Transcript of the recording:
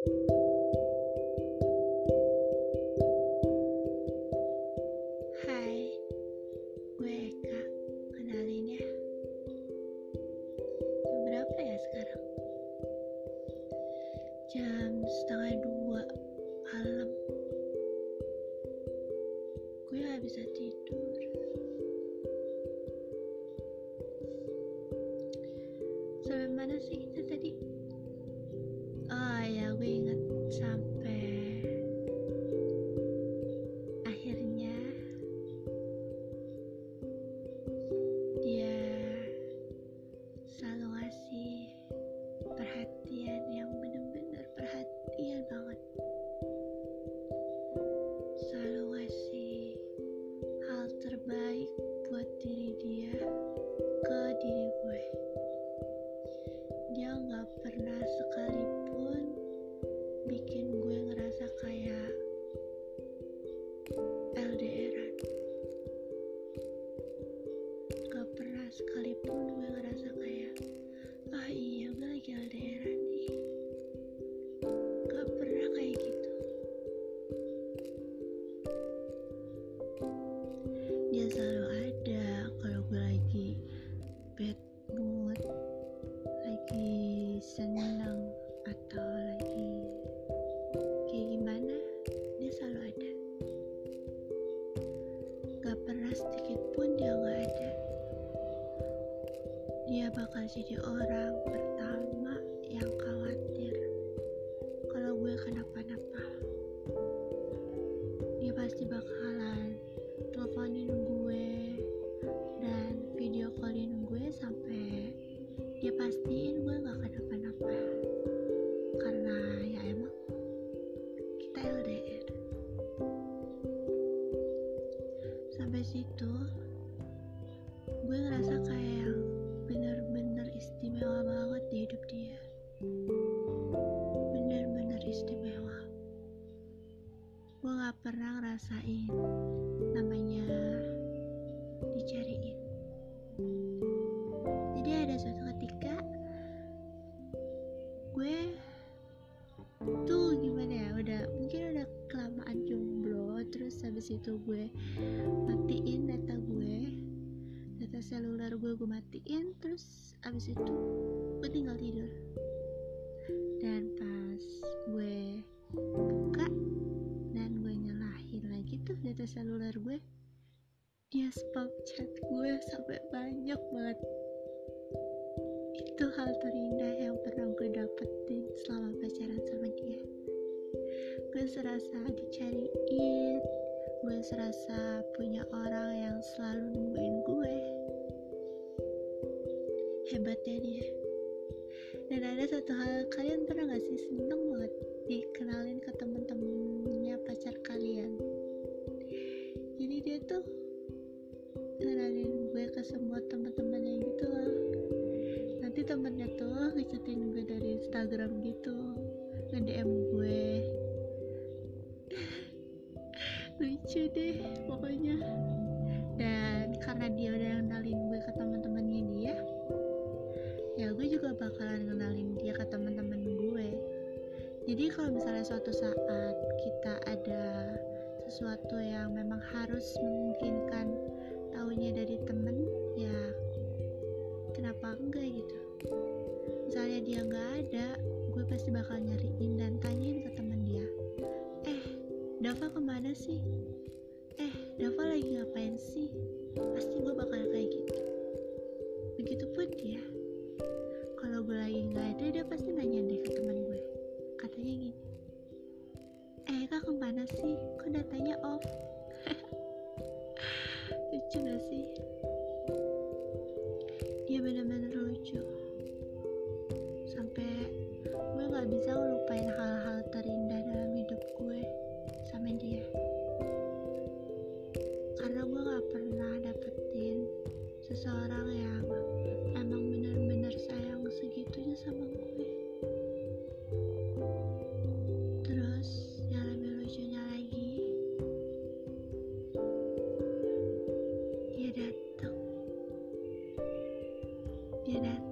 Hai, gue Eka. Kenalin ya. Jam berapa ya sekarang? Jam setengah dua malam. Gue gak bisa dia nggak pernah sekalipun bikin gue ngerasa kayak LDRan Gak pernah sekalipun gue ngerasa kayak Ah iya gue lagi LDRan nih. Gak pernah kayak gitu. Dia selalu ada kalau gue lagi bad mood Gak pernah sedikit pun dia gak ada. Dia bakal jadi orang pertama yang khawatir Kalau gue kenapa-napa. Dia pasti bakalan teleponin gue Dan video callin gue sampai Dia pastiin gue gak kenapa-napa sampai terus habis itu gue matiin data gue data seluler gue gue matiin terus habis itu gue tinggal tidur. Dan pas gue buka dan gue nyalahin lagi tuh data seluler gue dia spam chat gue sampai banyak banget. Itu hal terindah yang pernah gue dapetin selama pacaran sama dia. Gue serasa dicariin gue serasa punya orang yang selalu nungguin gue. Hebatnya dia. Dan ada satu hal kalian pernah gak sih seneng banget dikenalin ke temen-temennya pacar kalian? Jadi dia tuh kenalin gue ke semua teman-temannya gitu loh. Nanti temennya tuh ngechatin gue dari Instagram gitu nge-DM gue lucu deh pokoknya. Dan karena dia udah kenalin gue ke teman-temannya dia ya gue juga bakalan kenalin dia ke teman-teman gue. Jadi kalau misalnya suatu saat kita ada sesuatu yang memang harus memungkinkan tahunya dari temen ya kenapa enggak gitu? Misalnya dia nggak ada gue pasti bakal nyariin dan tanyain ke temen dia. Eh Dava ke mana sih Dava lagi ngapain sih? Pasti gue bakal kayak gitu. Begitupun dia. Kalau gue lagi nggak ada, dia pasti nanya deh ke teman gue. Katanya gini. Eh, kak ke mana sih? Kok datanya off? Lucu gak sih? you then.